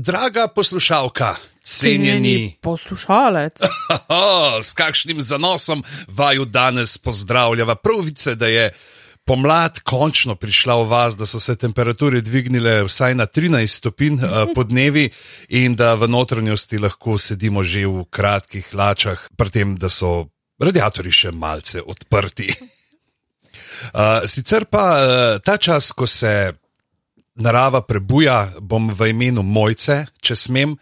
Draga poslušalka, cenjeni poslušalec. s kakšnim zanosom vaju danes pozdravljava. Pravice, da je pomlad končno prišla v vas, da so se temperature dvignile vsaj na 13 stopinj uh, po dnevi in da v notranjosti lahko sedimo že v kratkih lačah, pri tem, da so radiatori še malce odprti. Uh, sicer pa uh, ta čas, ko se narava prebuja, bom v imenu Mojce, če smem,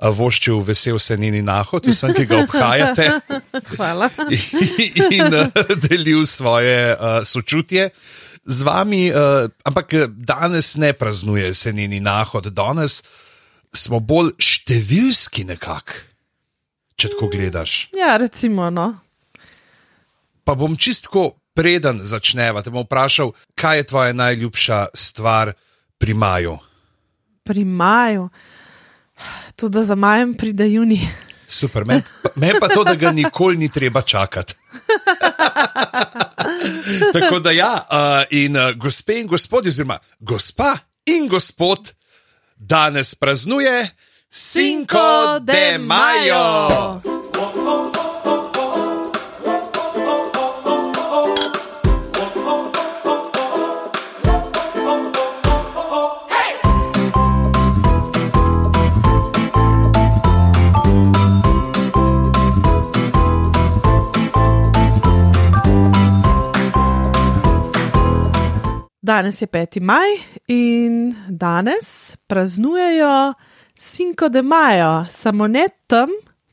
voščil vesel se njeni nahod, vsem, ki ga obhajate. Hvala. In, in delil svoje uh, sočutje z vami, uh, ampak danes ne praznuje se njeni nahod, danes smo bolj številski nekako. Če tako gledaš. Ja, recimo. No. Pa bom čistko preden začneva, te bom vprašal, kaj je tvoja najljubša stvar pri maju? Pri maju, tudi za majem pride juni. Super, meni men pa to, da ga nikoli ni treba čakati. Tako da ja, uh, in uh, gospe in gospodje, oziroma gospa in gospod, danes praznuje Cinco de Mayo. Danes je 5. maj in danes praznujejo Cinco de Mayo, samo ne tam,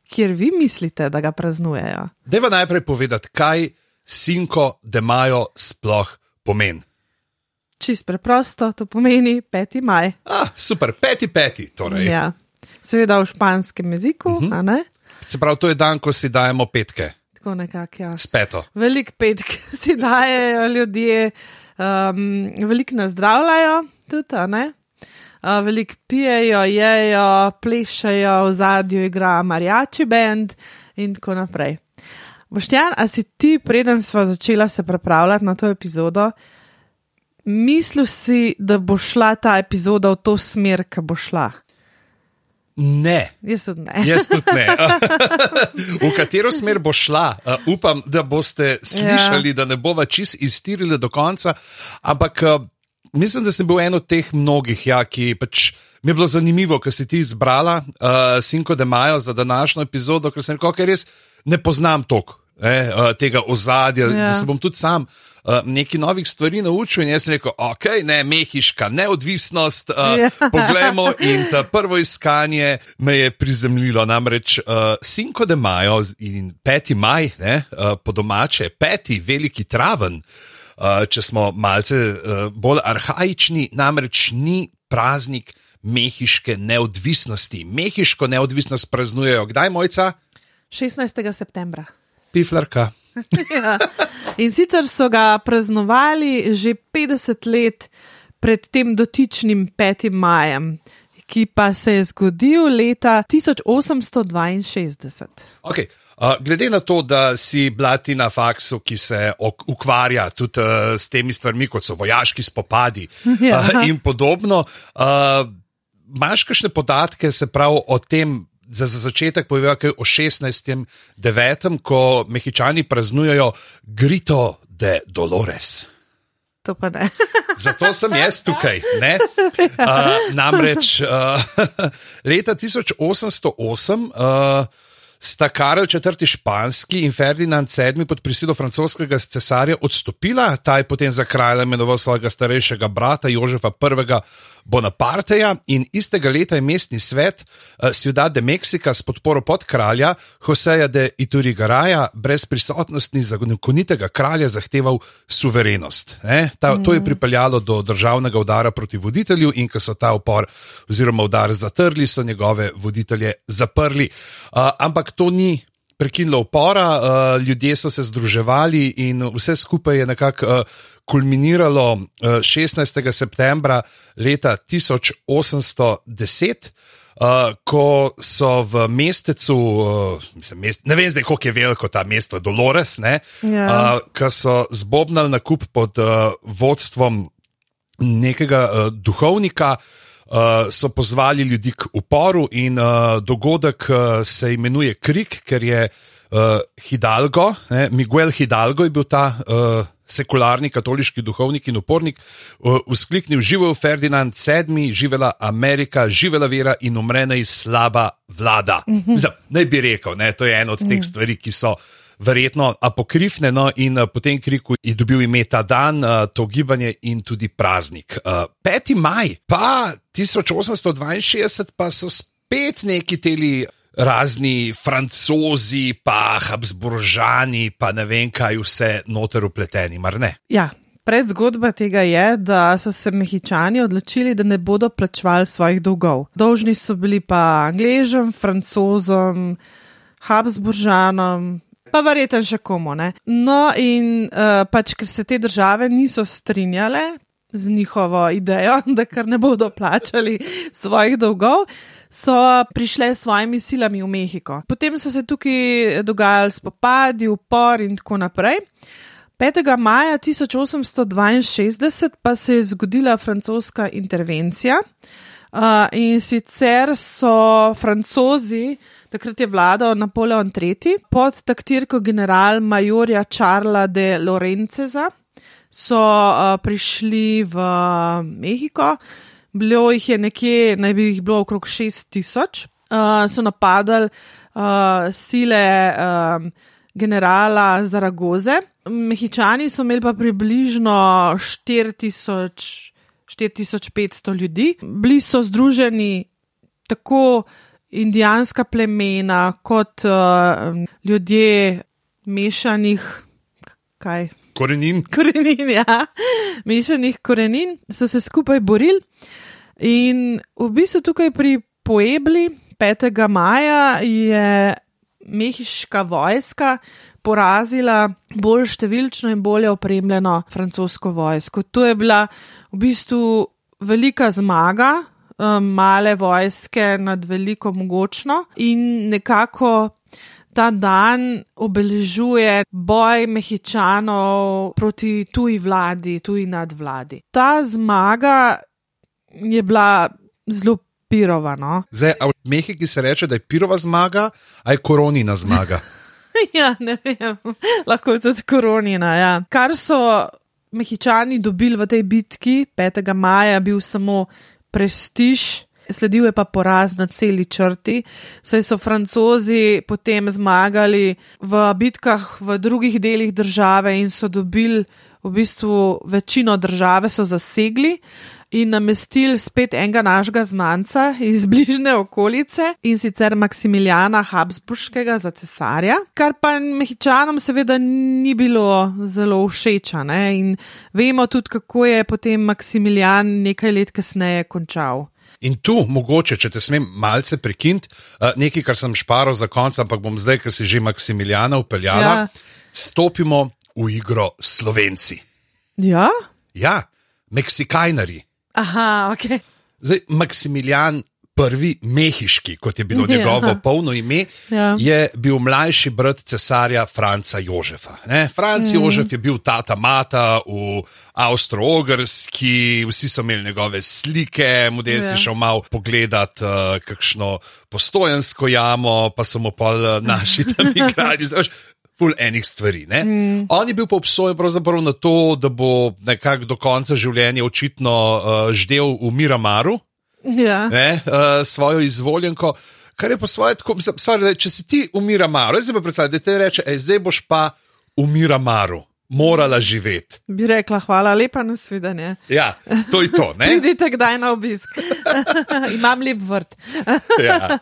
kjer vi mislite, da ga praznujejo. Deva najprej povedati, kaj Cinco de Mayo sploh pomeni. Čist preprosto, to pomeni 5. maj. Ah, super, 5. 5. Torej. Ja. Seveda v španskem jeziku, uh -huh. a ne? Se pravi, to je dan, ko si dajemo petke. Tako nekako, ja. Speto. Velik petke si dajejo ljudje um, veliko nazdravljajo, tudi, uh, veliko pijejo, jejo, plešajo, v zadju igra marjači bend in tako naprej. Boštjan, a si ti, preden smo začeli se pripravljati na to epizodo, mislil si, da bo šla ta epizoda v to smer, ki bo šla? Ne. Jaz tudi ne. Jaz tudi ne. v katero smer bo šla? Uh, upam, da boste slišali, ja. da ne bova čist iztirili do konca. Ampak uh, mislim, da sem bil en od teh mnogih, ja, ki pač. Mi je bilo zanimivo, ker si ti izbrala uh, Cinco de Mayo za današnjo epizodo, ker sem rekel, ker res ne poznam tok, eh, uh, tega ozadja, ja. da se bom tudi sam uh, nekaj novih stvari naučil in jaz sem rekel, ok, ne, mehiška neodvisnost. Uh, ja. Poglejmo, in ta prvo iskanje me je prizemljilo. Namreč uh, Cinco de Mayo in 5. maj, ne, uh, po domače, 5. veliki traven. Uh, če smo malce uh, bolj arhajični, namreč ni praznik mehiške neodvisnosti. Mehiško neodvisnost praznujejo kdaj, mojca? 16. septembra. Piflarka. ja. In sicer so ga praznovali že 50 let pred tem dotičnim 5. majem, ki pa se je zgodil leta 1862. Okay. Uh, glede na to, da si blati na faksu, ki se ukvarja tudi uh, s temi stvarmi, kot so vojaški spopadi ja. uh, in podobno, uh, imaš kakšne podatke, se pravi o tem, za, za začetek povedal kaj o 16.9., ko mehičani praznujejo Grito de Dolores. To pa ne. Zato sem jaz tukaj. Uh, namreč uh, leta 1808. Uh, sta Karel IV. španski in Ferdinand VII. pod prisilo francoskega cesarja odstopila, ta je potem za kralja imenoval svojega starejšega brata Jožefa I. Bonaparteja in istega leta je mestni svet uh, Ciudad de Mexica s podporo podkralja Joseja de Iturigaraja brez prisotnosti zakonitega kralja zahteval suverenost. Ta, mm. To je pripeljalo do državnega udara proti voditelju in ko so ta upor oziroma udar zatrli, so njegove voditelje zaprli. Uh, ampak to ni prekinilo upora, uh, ljudje so se združevali in vse skupaj je nekako uh, kulminiralo uh, 16. septembra leta 1810. Uh, ko so v mestecu, uh, mislim, mest, ne vem zdaj, koliko je veliko ta mesto, Dolores, ja. uh, ki so zbobnali na kup pod uh, vodstvom nekega uh, duhovnika, uh, uh, so pozvali ljudi k uporu, in uh, dogodek uh, se imenuje Krik, ker je uh, Hidalgo, ne, Miguel Hidalgo je bil ta. Uh, Sekularni katoliški duhovnik in upornik, vzkliknil: Živel Ferdinand VII, živela Amerika, živela vera in umrena iz slaba vlada. Mm -hmm. Naj bi rekel, ne, to je ena od teh mm -hmm. stvari, ki so verjetno apokrifne, no, in uh, po tem kriku je dobil ime ta dan, uh, to gibanje in tudi praznik. Uh, 5. maj, pa 1862, pa so spet neki teli. Razni francozi, pa Habsburžani, pa ne vem, kaj vse noter upleteni, mar ne? Ja, predzgodba tega je, da so se mehičani odločili, da ne bodo plačevali svojih dolgov. Dolžni so bili pa Angležem, Francozom, Habsburžanom, Pa verjetno še komu. Ne? No, in uh, pač, ker se te države niso strinjale z njihovo idejo, da kar ne bodo plačali svojih dolgov, so prišle s svojimi silami v Mehiko. Potem so se tukaj dogajali spopadi, upor in tako naprej. 5. maja 1862 pa se je zgodila francoska intervencija uh, in sicer so francozi Takrat je vladal Napoleon III. pod taktirko general-majorja Charla de Lorenzeza. So uh, prišli v Mehiko, bilo jih je nekje, naj bi jih bilo okrog 6000. Uh, so napadali uh, sile uh, generala Zaragoze. Mehičani so imeli pa približno 4000, 4500 ljudi, bili so združeni tako indijanska plemena, kot uh, ljudje mešanih. Kaj? Korenin. Korenin, ja. Mešanih korenin so se skupaj borili. In v bistvu tukaj pri Poebli 5. maja je mehiška vojska porazila bolj številčno in bolje opremljeno francosko vojsko. To je bila v bistvu velika zmaga um, male vojske nad veliko mogočno in nekako ta dan obeležuje boj mehičanov proti tuji vladi, tuji nadvladi. Ta zmaga je bila zelo pirova. No? Zdaj, v Mehiki se reče, da je pirova zmaga, a je koronina zmaga. ja, ne vem, lahko je tudi koronina. Ja. Kar so mehičani dobili v tej bitki 5. maja, bil samo prestiž, sledil je pa poraz na celi črti, saj so francozi potem zmagali v bitkah v drugih delih države in so dobili v bistvu večino države, so zasegli. In namestili spet enega našega znanca iz bližnje okolice in sicer Maksimiljana Habsburškega za cesarja, kar pa Mehičanom seveda ni bilo zelo všeč. In vemo tudi, kako je potem Maksimiljan nekaj let kasneje končal. In tu, mogoče, če te smem malce prekiniti, eh, nekaj, kar sem šparil za konec, ampak bom zdaj, ker si že Maksimiljana upeljala, ja. stopimo v igro Slovenci. Ja? Ja, Meksikajnari. Aha, ok. Zdaj, Maksimilijan I. Mehiški, kot je bilo ja. njegovo polno ime, ja. je bil mlajši brat cesarja Franca Jožefa. Ne? Franc mm. Jožef je bil tata mata v Avstro-Ogrski, vsi so imeli njegove slike, model ja. si šel malo pogledat, uh, kakšno postojansko jamo, pa so mu pa uh, naši tam igrali ful enih stvari. Mm. On je bil pa obsojen na to, da bo nekako do konca življenja očitno uh, ždel v Miramaru, ja. ne, uh, svojo izvoljenko. Kar je pa svoje, tako, sorry, če si ti v Miramaru, zdaj pa predstavljaj, da te reče, ej, zdaj boš pa v Miramaru. Morala živeti. Bi rekla, hvala lepa na svidenje. Ja, to je to. Pridite kdaj na obisk. Imam lep vrt. ja.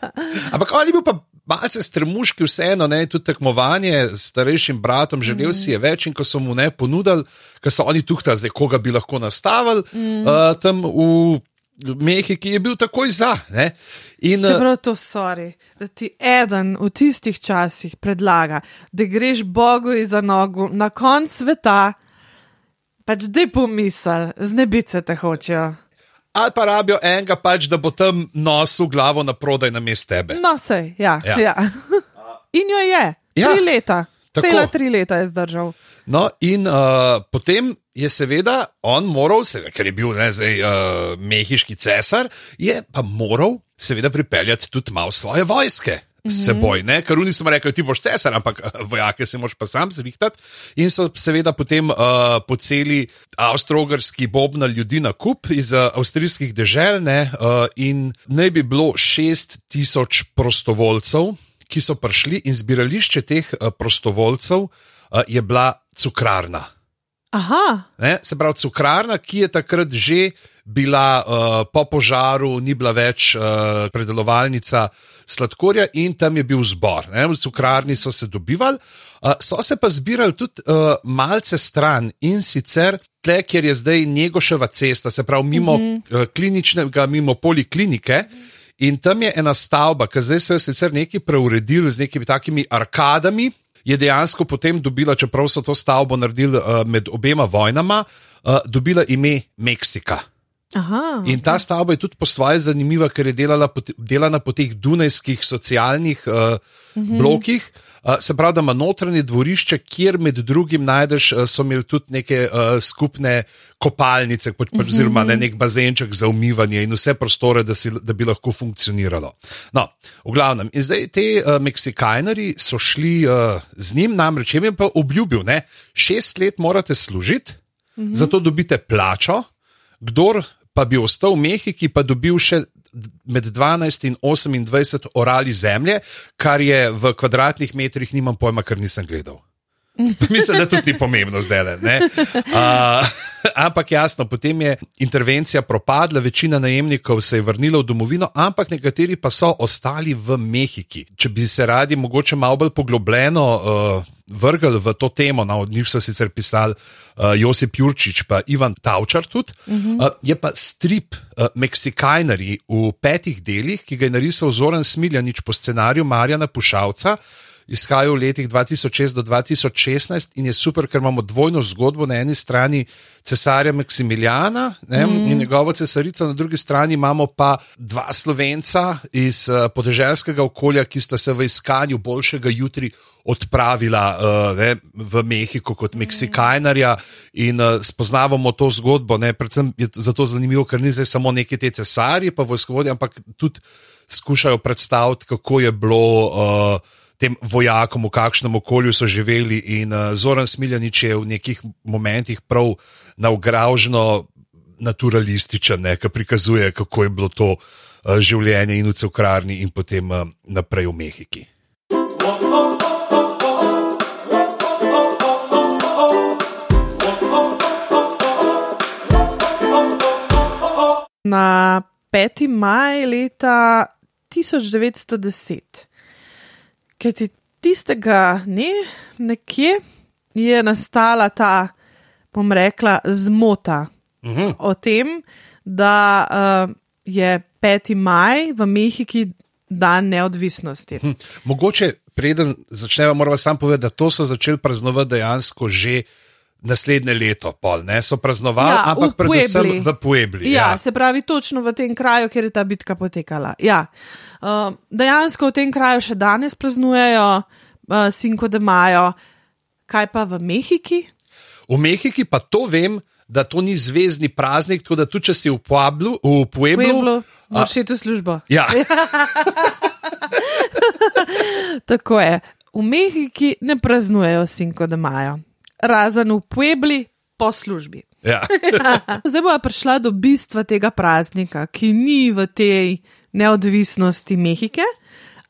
Ampak je bil pa malce strmuški, vseeno, ne, tudi tekmovanje s starejšim bratom, želel mm. si je več in ko so mu ne ponudili, ker so oni zdaj koga bi lahko nastavili mm. uh, tam v. Mehi, ki je bil takoj za. In, eh, Čeprav to sori, da ti eden v tistih časih predlaga, da greš Bogu za nogo na konc sveta, pač da pomisel, znebice te hočejo ali pa rabijo enega, pač, da bo tam nosil glavo na prodaj na mestu tebe. No, sej, ja. ja. ja. In jo je, ja. tri leta. Tako. Cela tri leta je zdržal. No, in uh, potem je seveda on moral, seveda, ker je bil ne, zdaj, uh, mehiški cesar, je pa moral seveda pripeljati tudi malo svoje vojske. S seboj, ne? ker oni so rekli, ti boš cesar, ampak eh, vojake si moš pa sam zrihtati. In so seveda potem uh, poceli avstralski bobna ljudi na kup iz uh, avstrijskih dežel, ne? uh, in naj bi bilo šest tisoč prostovoljcev, ki so prišli, in zbirališče teh uh, prostovoljcev uh, je bila cukrarna. Aha, Ne? Se pravi, cukrarna, ki je takrat že bila uh, po požaru, ni bila več uh, predelovalnica sladkorja in tam je bil zbor. Ne? V cukrarni so se dobivali, uh, so se pa zbirali tudi uh, malce stran in sicer tle, kjer je zdaj Njegoševa cesta, se pravi mimo uh -huh. uh, kliničnega, mimo poliklinike. In tam je ena stavba, ki zdaj so jo sicer neki preuredili z nekimi takimi arkadami, je dejansko potem dobila, čeprav so to stavbo naredili uh, med obema vojnama, uh, dobila ime Meksika. aha. In ta stavba je tudi po svoje zanimiva, ker je delala, po delana po teh dunajskih socialnih uh, blokih. Uh, se pravi, da ima notranje dvorišče, kjer med drugim najdeš, uh, so imeli tudi neke uh, skupne kopalnice, pač, pač, oziroma ne, nek bazenček za umivanje in vse prostore, da, si, da bi lahko funkcioniralo. No, v glavnem, in zdaj ti uh, Meksikajnari so šli uh, z njim, namreč jim je pa obljubil, da šest let morate služiti, zato dobite plačo, kdor pa bi ostal v Mehiki, pa dobil še med 12 in 28 orali zemlje, kar je v kvadratnih metrih, nimam pojma, ker nisem gledal. Mislim, da tudi ni pomembno zdaj. le, Uh, ampak jasno, potem je intervencija propadla, večina najemnikov se je vrnila v domovino, ampak nekateri pa so ostali v Mehiki. Če bi se radi mogoče malo bolj poglobljeno uh, vrgli v to temo, no, od njih so sicer pisali uh, Josip Jurčič in Ivan Tavčar, tudi, uh -huh. uh, je pa strip uh, Meksikajnari v petih delih, ki ga je narisal Zoran Smiljanič po scenariju Marjana Pušavca izhajajo v letih 2006 do 2016 in je super, ker imamo dvojno zgodbo. Na eni strani cesarja Maksimiljana ne, mm. in njegovo cesarico, na drugi strani imamo pa dva slovenca iz uh, podeželskega okolja, ki sta se v iskanju boljšega jutri odpravila uh, ne, v Mehiko kot Meksikajnarja in uh, spoznavamo to zgodbo. Ne, predvsem je zato zanimivo, ker ni zdaj samo neki te cesarji, pa vojskovodje, ampak tudi skušajo predstaviti, kako je bilo. Uh, tem vojakom, v kakšnem okolju so živeli. In uh, Zoran Smiljanič je v nekih momentih prav navgražno naturalističen, ne, ki prikazuje, kako je bilo to uh, življenje in v Cukrarni, in potem uh, naprej v Mehiki. Na 5. maj leta 1910, ki ti tistega dne, nekje, je nastala ta, bom rekla, zmota Mhm. o tem, da uh, je 5. maj v Mehiki dan neodvisnosti. Hm. Mogoče, preden začnemo, moramo sam povedati, da to so začeli praznovati dejansko že. Naslednje leto, pol, ne, so praznovali, Ja, ampak v predvsem v Puebli. Ja, ja, se pravi, točno v tem kraju, kjer je ta bitka potekala. Ja. Uh, dejansko v tem kraju še danes praznujejo uh, Cinco de Mayo, kaj pa v Mehiki? V Mehiki pa to vem, da to ni zvezdni praznik, tako da tudi če si v Pueblu, v Pueblu, Pueblo, a, moraš iti v službo. ja, Tako je. V Mehiki ne praznujejo Cinco de Mayo, razen v Puebli po službi. ja. Zdaj bo prišla do bistva tega praznika, ki ni v tej neodvisnosti Mehike,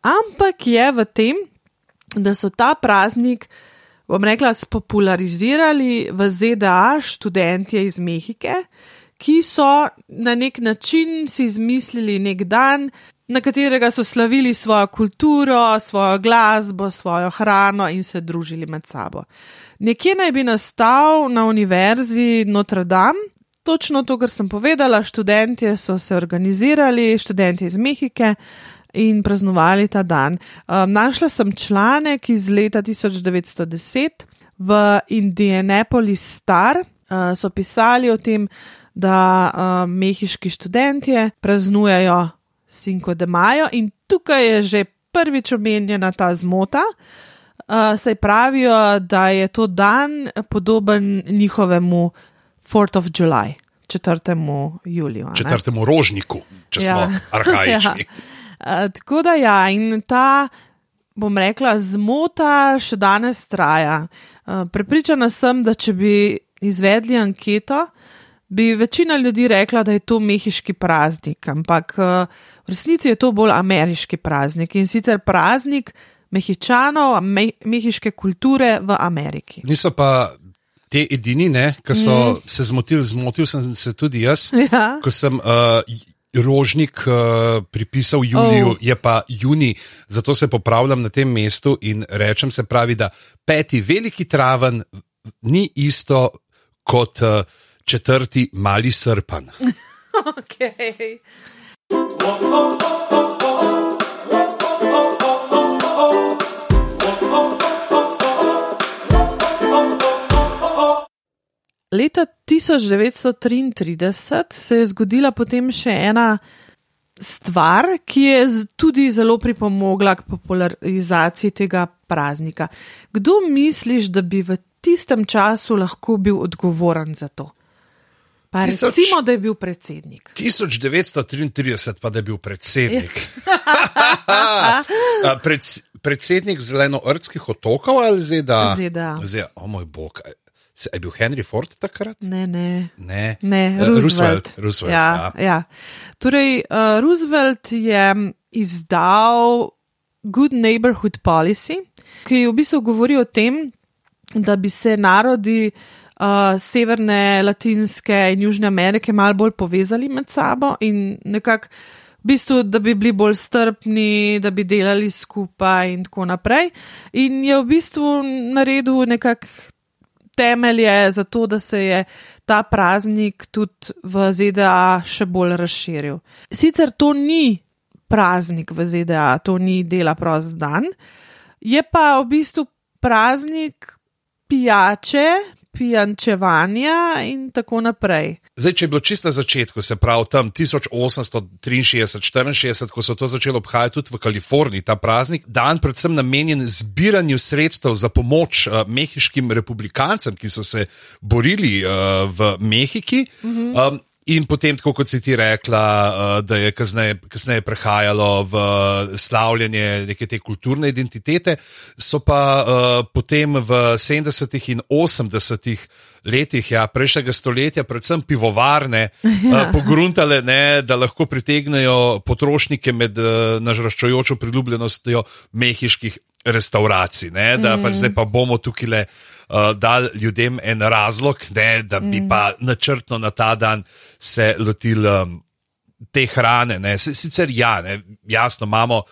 ampak je v tem, da so ta praznik, bom rekla, spopularizirali v ZDA študentje iz Mehike, ki so na nek način si izmislili nek dan, na katerega so slavili svojo kulturo, svojo glasbo, svojo hrano in se družili med sabo. Nekje naj bi nastal na univerzi Notre Dame. Točno to, kar sem povedala, študentje so se organizirali, študenti iz Mehike in praznovali ta dan. Um, našla sem članek iz leta 1910 v Indianapolis Star, uh, so pisali o tem, da uh, mehiški študentje praznujejo Cinco de Mayo in tukaj je že prvič omenjena ta zmota. uh, saj pravijo, da je to dan podoben njihovemu 4th of July, 4. juliju. a ne? Četrtemu rožniku, če smo Ja. arhajični. Ja. Uh, tako da ja, in ta, bom rekla, zmota še danes traja. Uh, prepričana sem, da če bi izvedli anketo, bi večina ljudi rekla, da je to mehiški praznik, ampak uh, v resnici je to bolj ameriški praznik in sicer praznik mehičanov, me, mehiške kulture v Ameriki. Niso pa te edini, ki so se zmotili, zmotil sem se tudi jaz, Ja. ko sem uh, rožnik uh, pripisal Juliju, Oh. oh. je pa juni, zato se popravljam na tem mestu in rečem se pravi, da peti veliki traven ni isto kot uh, četrti mali srpan. Okay. Leta 1933 se je zgodila potem še ena stvar, ki je tudi zelo pripomogla k popularizaciji tega praznika. Kdo misliš, da bi v tistem času lahko bil odgovoren za to? Pa Tisoč- recimo, da je bil predsednik. 1933 pa da je bil predsednik. Pred, predsednik zelenoordskih otokov ali ZDA? ZDA. ZDA. O moj bog. Se- Je bil Henry Ford takrat? Ne, ne. Ne. Ne, Eh, Roosevelt. Roosevelt, Roosevelt, ja, ja. ja. Torej, uh, Roosevelt je izdal Good Neighborhood Policy, ki v bistvu govori o tem, da bi se narodi uh, Severne, Latinske in Južne Amerike malo bolj povezali med sabo in nekako. V bistvu, da bi bili bolj strpni, da bi delali skupaj, in tako naprej. In je v bistvu naredil nekako temelje za to, da se je ta praznik tudi v ZDA še bolj razširil. Sicer to ni praznik v ZDA, to ni dela prost dan, je pa v bistvu praznik pijače, pijančevanja in tako naprej. Zdaj, če je bilo čisto na začetku, se pravi tam 1863-64, ko so to začeli obhajati tudi v Kaliforniji, ta praznik, dan predvsem namenjen zbiranju sredstev za pomoč uh, mehiškim republikancem, ki so se borili uh, v Mehiki. Um, In potem, tako kot si ti rekla, uh, da je kasneje, kasneje prehajalo v slavljanje neke te kulturne identitete, so pa uh, potem v 70. in 80. letih ja, prejšnjega stoletja, predvsem pivovarne, ja. uh, pogruntale, ne, da lahko pritegnejo potrošnike med uh, nažraščujočo priljubljenostjo mehiških restauracij. Ne, da mm. pač zdaj pa bomo tukaj le. Uh, dal ljudem en razlog, ne, da bi mm. pa načrtno na ta dan se lotili um, te hrane. Ne. Sicer ja, ne, jasno imamo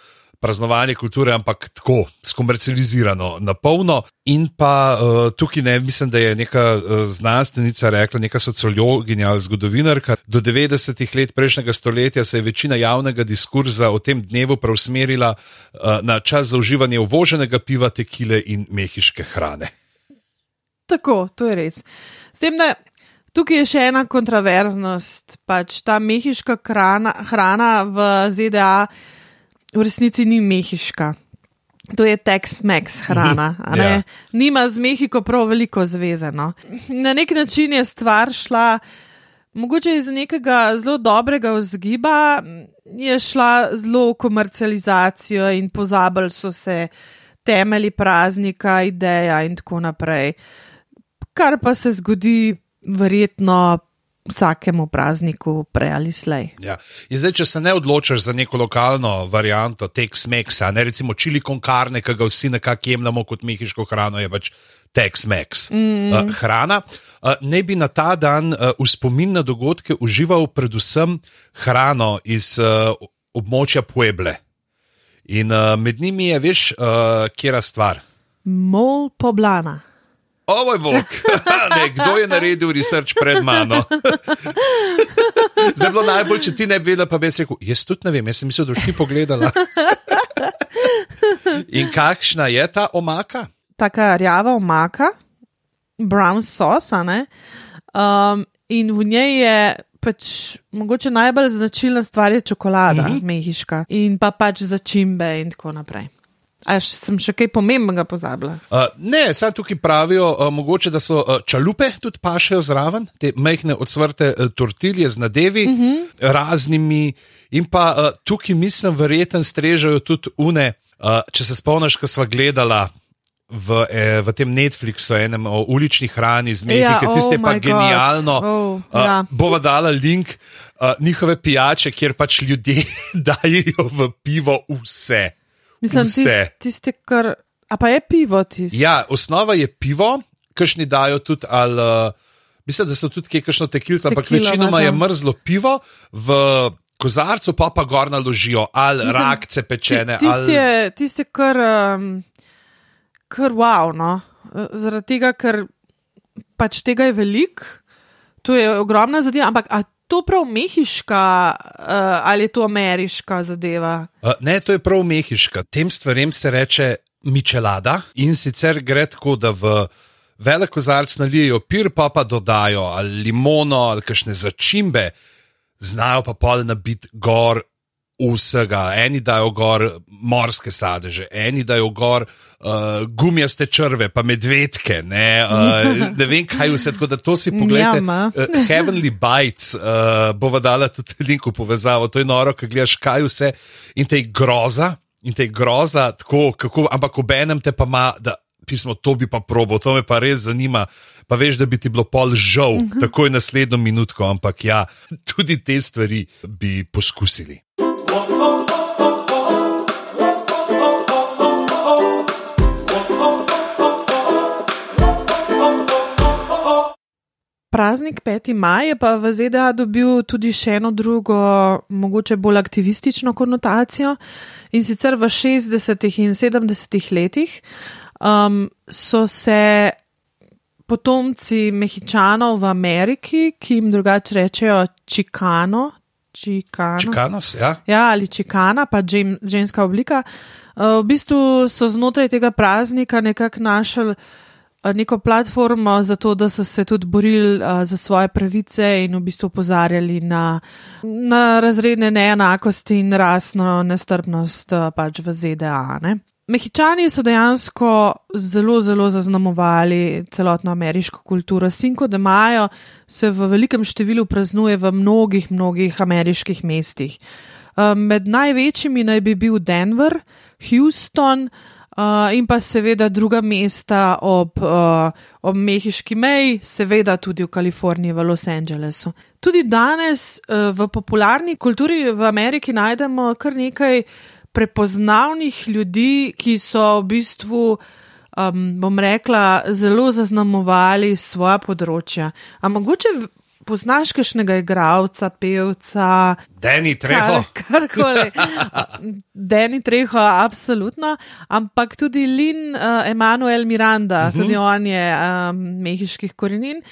praznovanje kulture, ampak tako skomercializirano, na polno. In pa uh, tukaj ne, mislim, da je neka uh, znanstvenica rekla, neka sociologinja ali zgodovinarka, do 90-ih let prejšnjega stoletja se je večina javnega diskurza o tem dnevu preusmerila uh, na čas za uživanje uvoženega piva, tekile in mehiške hrane. Tako, to je res. S tem, da tukaj je še ena kontroverznost. Pač ta mehiška hrana, hrana v ZDA v resnici ni mehiška. To je Tex-Mex hrana. ne? Ja. Nima z Mehiko prav veliko zvezano. Na nek način je stvar šla, mogoče iz nekega zelo dobrega vzgiba, je šla zelo v komercializacijo in pozabili so se temelji praznika, ideja in tako naprej kar pa se zgodi verjetno vsakemu prazniku prej ali slej. Ja. In zdaj, če se ne odločiš za neko lokalno varianto Tex-Mex, ne recimo čili con carne, ki ga vsi nekako jemljemo kot mehiško hrano, je pač Tex-Mex mm. uh, hrana. Uh, ne bi na ta dan uh, v spomin na dogodke užival predvsem hrano iz uh, območja Pueble. In uh, med njimi je, veš, uh, kera stvar. Mol poblana. O moj bog, ne, kdo je naredil research pred mano? Zdaj bilo najbolj, če ti ne bi vedela, pa bi jaz rekel, jaz tudi ne vem, jaz sem mislil, da boš ti pogledala. In kakšna je ta omaka? Taka rjava omaka, brown sauce, a ne? Um, in v njej je pač mogoče najbolj značilna stvar je čokolada, mm -hmm. mehiška in pa pač začimbe in tako naprej. Až sem še kaj pomembnega pozabila. Uh, ne, samo tukaj pravijo, uh, mogoče, da so uh, čalupe tudi pašejo zraven, te majhne odsvrte uh, tortilje z nadevi, uh -huh. raznimi. In pa uh, tukaj mislim, verjeten strežejo tudi une. Uh, če se spomniš, ko smo gledali v, eh, v tem Netflixu, enem o ulični hrani z Mehike, Ja, tiste oh pa genialno. Oh, uh, ja. Bova dala link uh, njihove pijače, kjer pač ljudje dajo v pivo vse. Mislim, Vse. tiste, tiste kar. A pa je pivo tisto? Ja, osnova je pivo, kakšni dajo tudi, ali, uh, mislim, da so tudi kakšno tekilce, ampak večinoma je mrzlo pivo v kozarcu, pa pa gor naložijo ali Mislim, rakce pečene. Ti- Tisti ali... je, tist je kar, um, kar wow. No? Eh, Zaradi tega, ker pač tega je veliko, to je ogromna zadeva, ampak to prav mehiška uh, ali je to ameriška zadeva? Uh, ne, to je prav mehiška. Tem stvarem se reče mičelada in sicer gre tako, da v velik kozarc nalijejo pir, pa pa dodajo ali limono ali kakšne začimbe, znajo pa pol nabiti gor. Vsega, eni dajo gor morske sadeže, eni dajo gor uh, gumijaste črve, pa medvedke, ne, uh, ne vem kaj vse. Tako da to si a? Uh, Heavenly Bites, uh, bova dala tudi link v povezavo, to je noro, ki gledaš kaj vse in te groza, in te groza, tako, kako, ampak ob enem te pa ima, da pismo, to bi pa probo, to me pa res zanima. Pa veš, da bi ti bilo pol žal, uh -huh. takoj naslednjo minutko, ampak ja, tudi te stvari bi poskusili. Praznik 5. maj je pa v ZDA dobil tudi še eno drugo, mogoče bolj aktivistično konotacijo. In sicer v 60. in 70. letih um, so se potomci mehičanov v Ameriki, ki jim drugače rečejo čikano, čikano, Čikanos, ja? Ja, ali čikana, pa džem, ženska oblika. Uh, v bistvu so znotraj tega praznika nekako našli uh, neko platformo za to, da so se tudi borili uh, za svoje pravice in v bistvu opozarjali na, na razredne neenakosti in rasno nestrpnost uh, pač v ZDA. Ne? Mehičani so dejansko zelo, zelo zaznamovali celotno ameriško kulturo. Cinco de Mayo se v velikem številu praznuje v mnogih, mnogih ameriških mestih. Um, Med največjimi naj bi bil Denver, Houston uh, in pa seveda druga mesta ob, uh, ob mehiški meji, seveda tudi v Kaliforniji, v Los Angelesu. Tudi danes uh, v popularni kulturi v Ameriki najdemo kar nekaj prepoznavnih ljudi, ki so v bistvu, um, bom rekla, zelo zaznamovali svoja področja. A mogoče poznaš kakšnega igralca, pevca, Deni Treho. kar, karkoli. Deni Treho, absolutno, ampak tudi Lin uh, Emanuel Miranda, uh -huh. tudi on je um, mehiških korenin.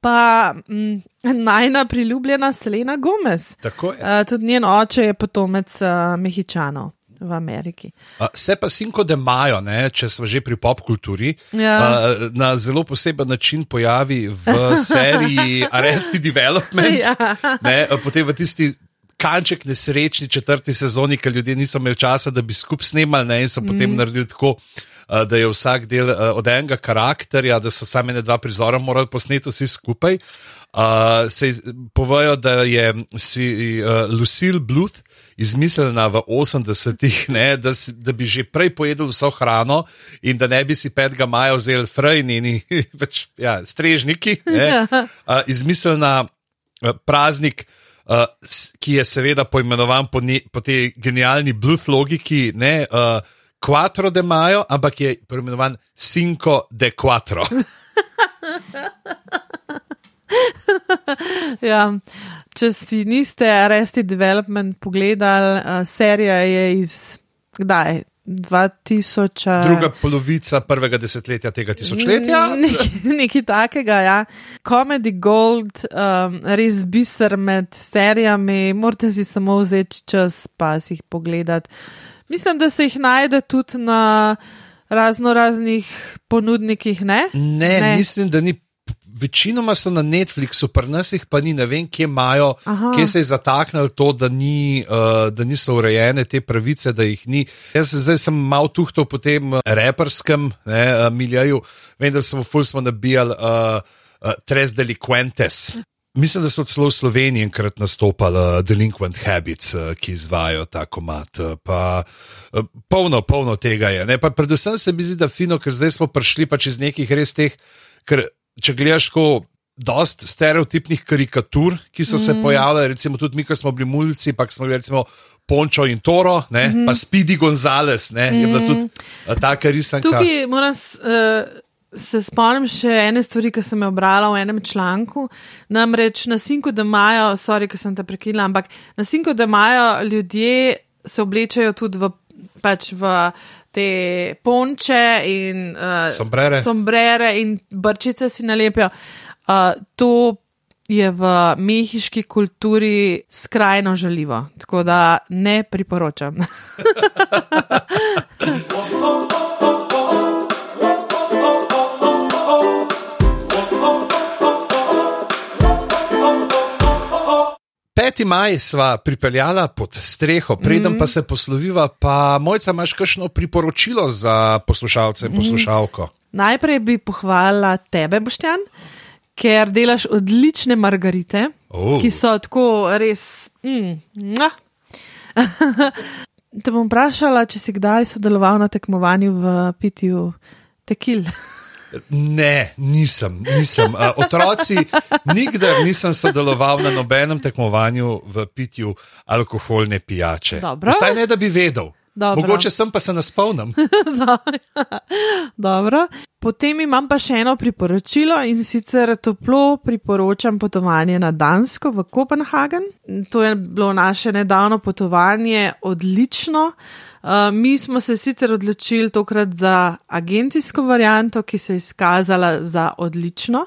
Pa m, najna priljubljena Selena Gomez. Tako je. Uh, tudi njen oče je potomec uh, Mehičanov v Ameriki. Uh, Se pa Cinco de Mayo, ne, če smo že pri pop kulturi, Ja. uh, na zelo poseben način pojavi v seriji Arrested Development. Ja. ne, uh, potem v tisti kanček nesrečni četrti sezoni, ker ljudje niso imeli časa, da bi skupaj snemali ne, in so mm. potem naredili tako. uh, Da je vsak del uh, od enega karakterja, da so sami ne dva prizora morali posneti vsi skupaj. Uh, se povejo, da je si uh, Lucille Bluth izmislila v 80-ih, ne, da, si, da bi že prej pojedel vso hrano in da ne bi si 5. maja vzeli frajni, več ja, strežniki. Ne, uh, izmislila uh, praznik, uh, ki je seveda poimenovan po, ne, po tej genialni Bluth logiki, ne uh, Quattro de Mayo, ampak je poimenovan Cinco de Quattro. Ja, če si niste Arrested Development pogledali, uh, serija je iz kdaj? 2000. Druga polovica prvega desetletja tega tisočletja. Nekaj, nekaj takega, ja. Comedy Gold, um, res biser med serijami, morate si samo vzeti čas, pa si jih pogledati. Mislim, da se jih najde tudi na razno raznih ponudnikih, ne? Ne, ne, mislim, da ni. Večinoma so na Netflixu, pri nas jih pa ni, ne vem, kje imajo, Aha. kje se je zataknilo to, da, ni, uh, da niso urejene te pravice, da jih ni. Jaz zdaj sem mal tuhto po tem uh, reperskem ne, uh, miljaju, vem, da smo ful smo nabijali uh, uh, Tres Delinquentes. Mislim, da so celo v Sloveniji enkrat nastopali uh, Delinquent Habits, uh, ki izvajo ta komat. Uh, pa, uh, polno, polno tega je. Ne? Pa predvsem se mi zdi, da fino, ker zdaj smo prišli pač iz nekih res teh, ker če gledaš tako. Dost stereotipnih karikatur, ki so se mm. pojavljale, recimo tudi mi, ki smo bili mulci, pa smo bili recimo Pončo in Toro, ne, mm -hmm. pa Speedy Gonzales, ne, mm. je bila tudi uh, taka risanka. Tukaj moram eh, se spomnim še ene stvari, ki sem jo brala v enem članku. Namreč na Sinku, da imajo, sorry, ker sem te prekinila, ampak na Sinku, da imajo ljudje se oblečajo tudi v, pač v te ponče in uh, Sombrere. sombrere in brčice si nalepijo. Uh, to je v mehiški kulturi skrajno žaljivo, tako da ne priporočam. Peti maj sva pripeljala pod streho, preden mm. pa se posloviva, pa mojca imaš kakšno priporočilo za poslušalce in poslušalko. Najprej bi pohvalila tebe, Boštjan, ker delaš odlične margarite, Oh. ki so tako res. Mm. Te bom vprašala, če si kdaj sodeloval na tekmovanju v pitju tekil. Ne, nisem, nisem. Uh, otroci, nikdar nisem sodeloval na nobenem tekmovanju v pitju alkoholne pijače. Dobro. Vsaj ne, da bi vedel. Dobro. Mogoče sem pa se ne spomnim. Dobro. Potem imam pa še eno priporočilo in sicer toplo priporočam potovanje na Dansko v Kopenhagen. To je bilo naše nedavno potovanje odlično. Uh, mi smo se sicer odločili tokrat za agencijsko varianto, ki se je izkazala za odlično.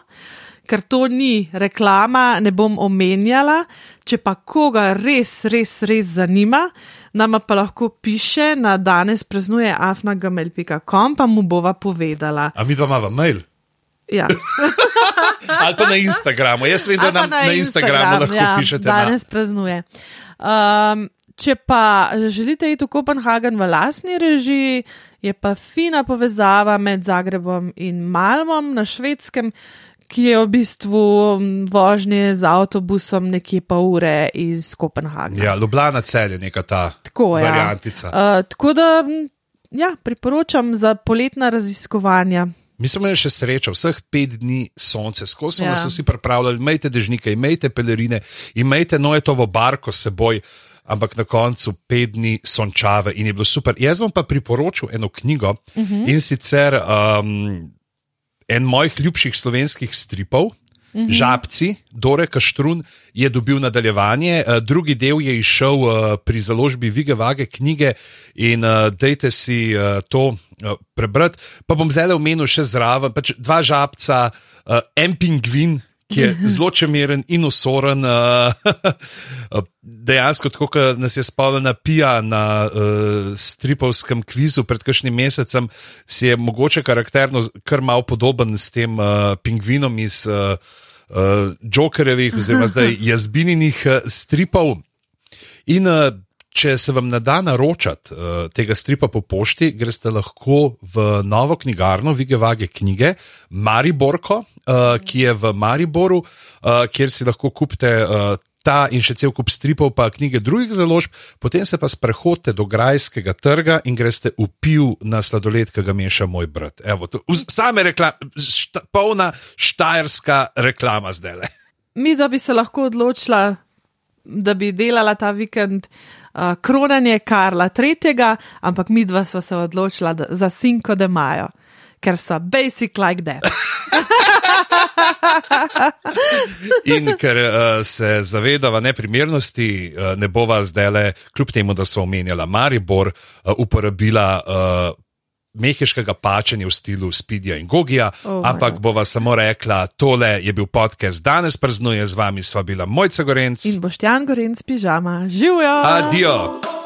Ker to ni reklama, ne bom omenjala. Če pa koga res, res, res zanima, nama pa lahko piše na danes praznuje afnagamel.com, pa mu bova povedala. A mi dva imamo mail. Ja. Ali pa na Instagramu. Jaz vem, da nam na Instagramu lahko ja, pišete. Danes praznuje. Um, če pa želite iti v Kopenhagen v lasni režiji, je pa fina povezava med Zagrebom in Malmom na švedskem, ki je v bistvu m, vožnje z avtobusom nekje pol ure iz Kopenhagna. Ja, Ljubljana cel je neka ta Tako, ja. variantica. Uh, tako da, ja, priporočam za poletna raziskovanja. Mi smo imeli še srečo, vseh pet dni sonce, skozi smo Ja. nas vsi pripravljali, imejte dežnike, imejte pelerine, imejte nojetovo barko s seboj, ampak na koncu pet dni sončave in je bilo super. Jaz vam pa priporočil eno knjigo uh -huh. in sicer um, en mojih ljubših slovenskih stripov. Uh -huh. Žabci, Dore Kaštrun je dobil nadaljevanje, eh, drugi del je izšel eh, pri založbi Vige Vage knjige in uh, dejte si to prebrati. Pa bom zdaj omenil še zraven, pač dva žabca, en pingvin, ki je zelo čemeren in usoren. Uh, dejansko, tako kot nas je spomnil na Pija na uh, stripovskem kvizu pred kakšnim mesecem, si je mogoče karakterno kar mal podoben s tem uh, pingvinom iz uh, uh, Jokerjevih, oziroma zdaj jazbininih uh, stripov. In uh, če se vam ne da naročati uh, tega stripa po pošti, greste lahko v novo knjigarno, Vige Vage knjige, Mariborko, uh, ki je v Mariboru, uh, kjer si lahko kupite. Uh, Ta in še cel kup stripov, pa knjige drugih založb, potem se pa sprehodite do Grajskega trga in greste v piv na sladoled, ki ga meša moj brat. Evo, to, same reklame, šta, polna štajerska reklama zdaj le. Mi, da bi se lahko odločila, da bi delala ta vikend uh, kronanje Karla III., ampak mi dva sva se odločila da, za Cinco de Majo, ker so basic like that. In ker uh, se zavedava neprimernosti, uh, ne bova zdaj le, kljub temu, da smo omenjala Maribor, uh, uporabila uh, mehiškega pačenja v stilu Spidija in Gogija, Oh, ampak ja. bova samo rekla, tole je bil podcast, danes praznuje z vami, sva bila Mojca Gorenc. In boš Jan Gorenc pižama, živijo! Adijo!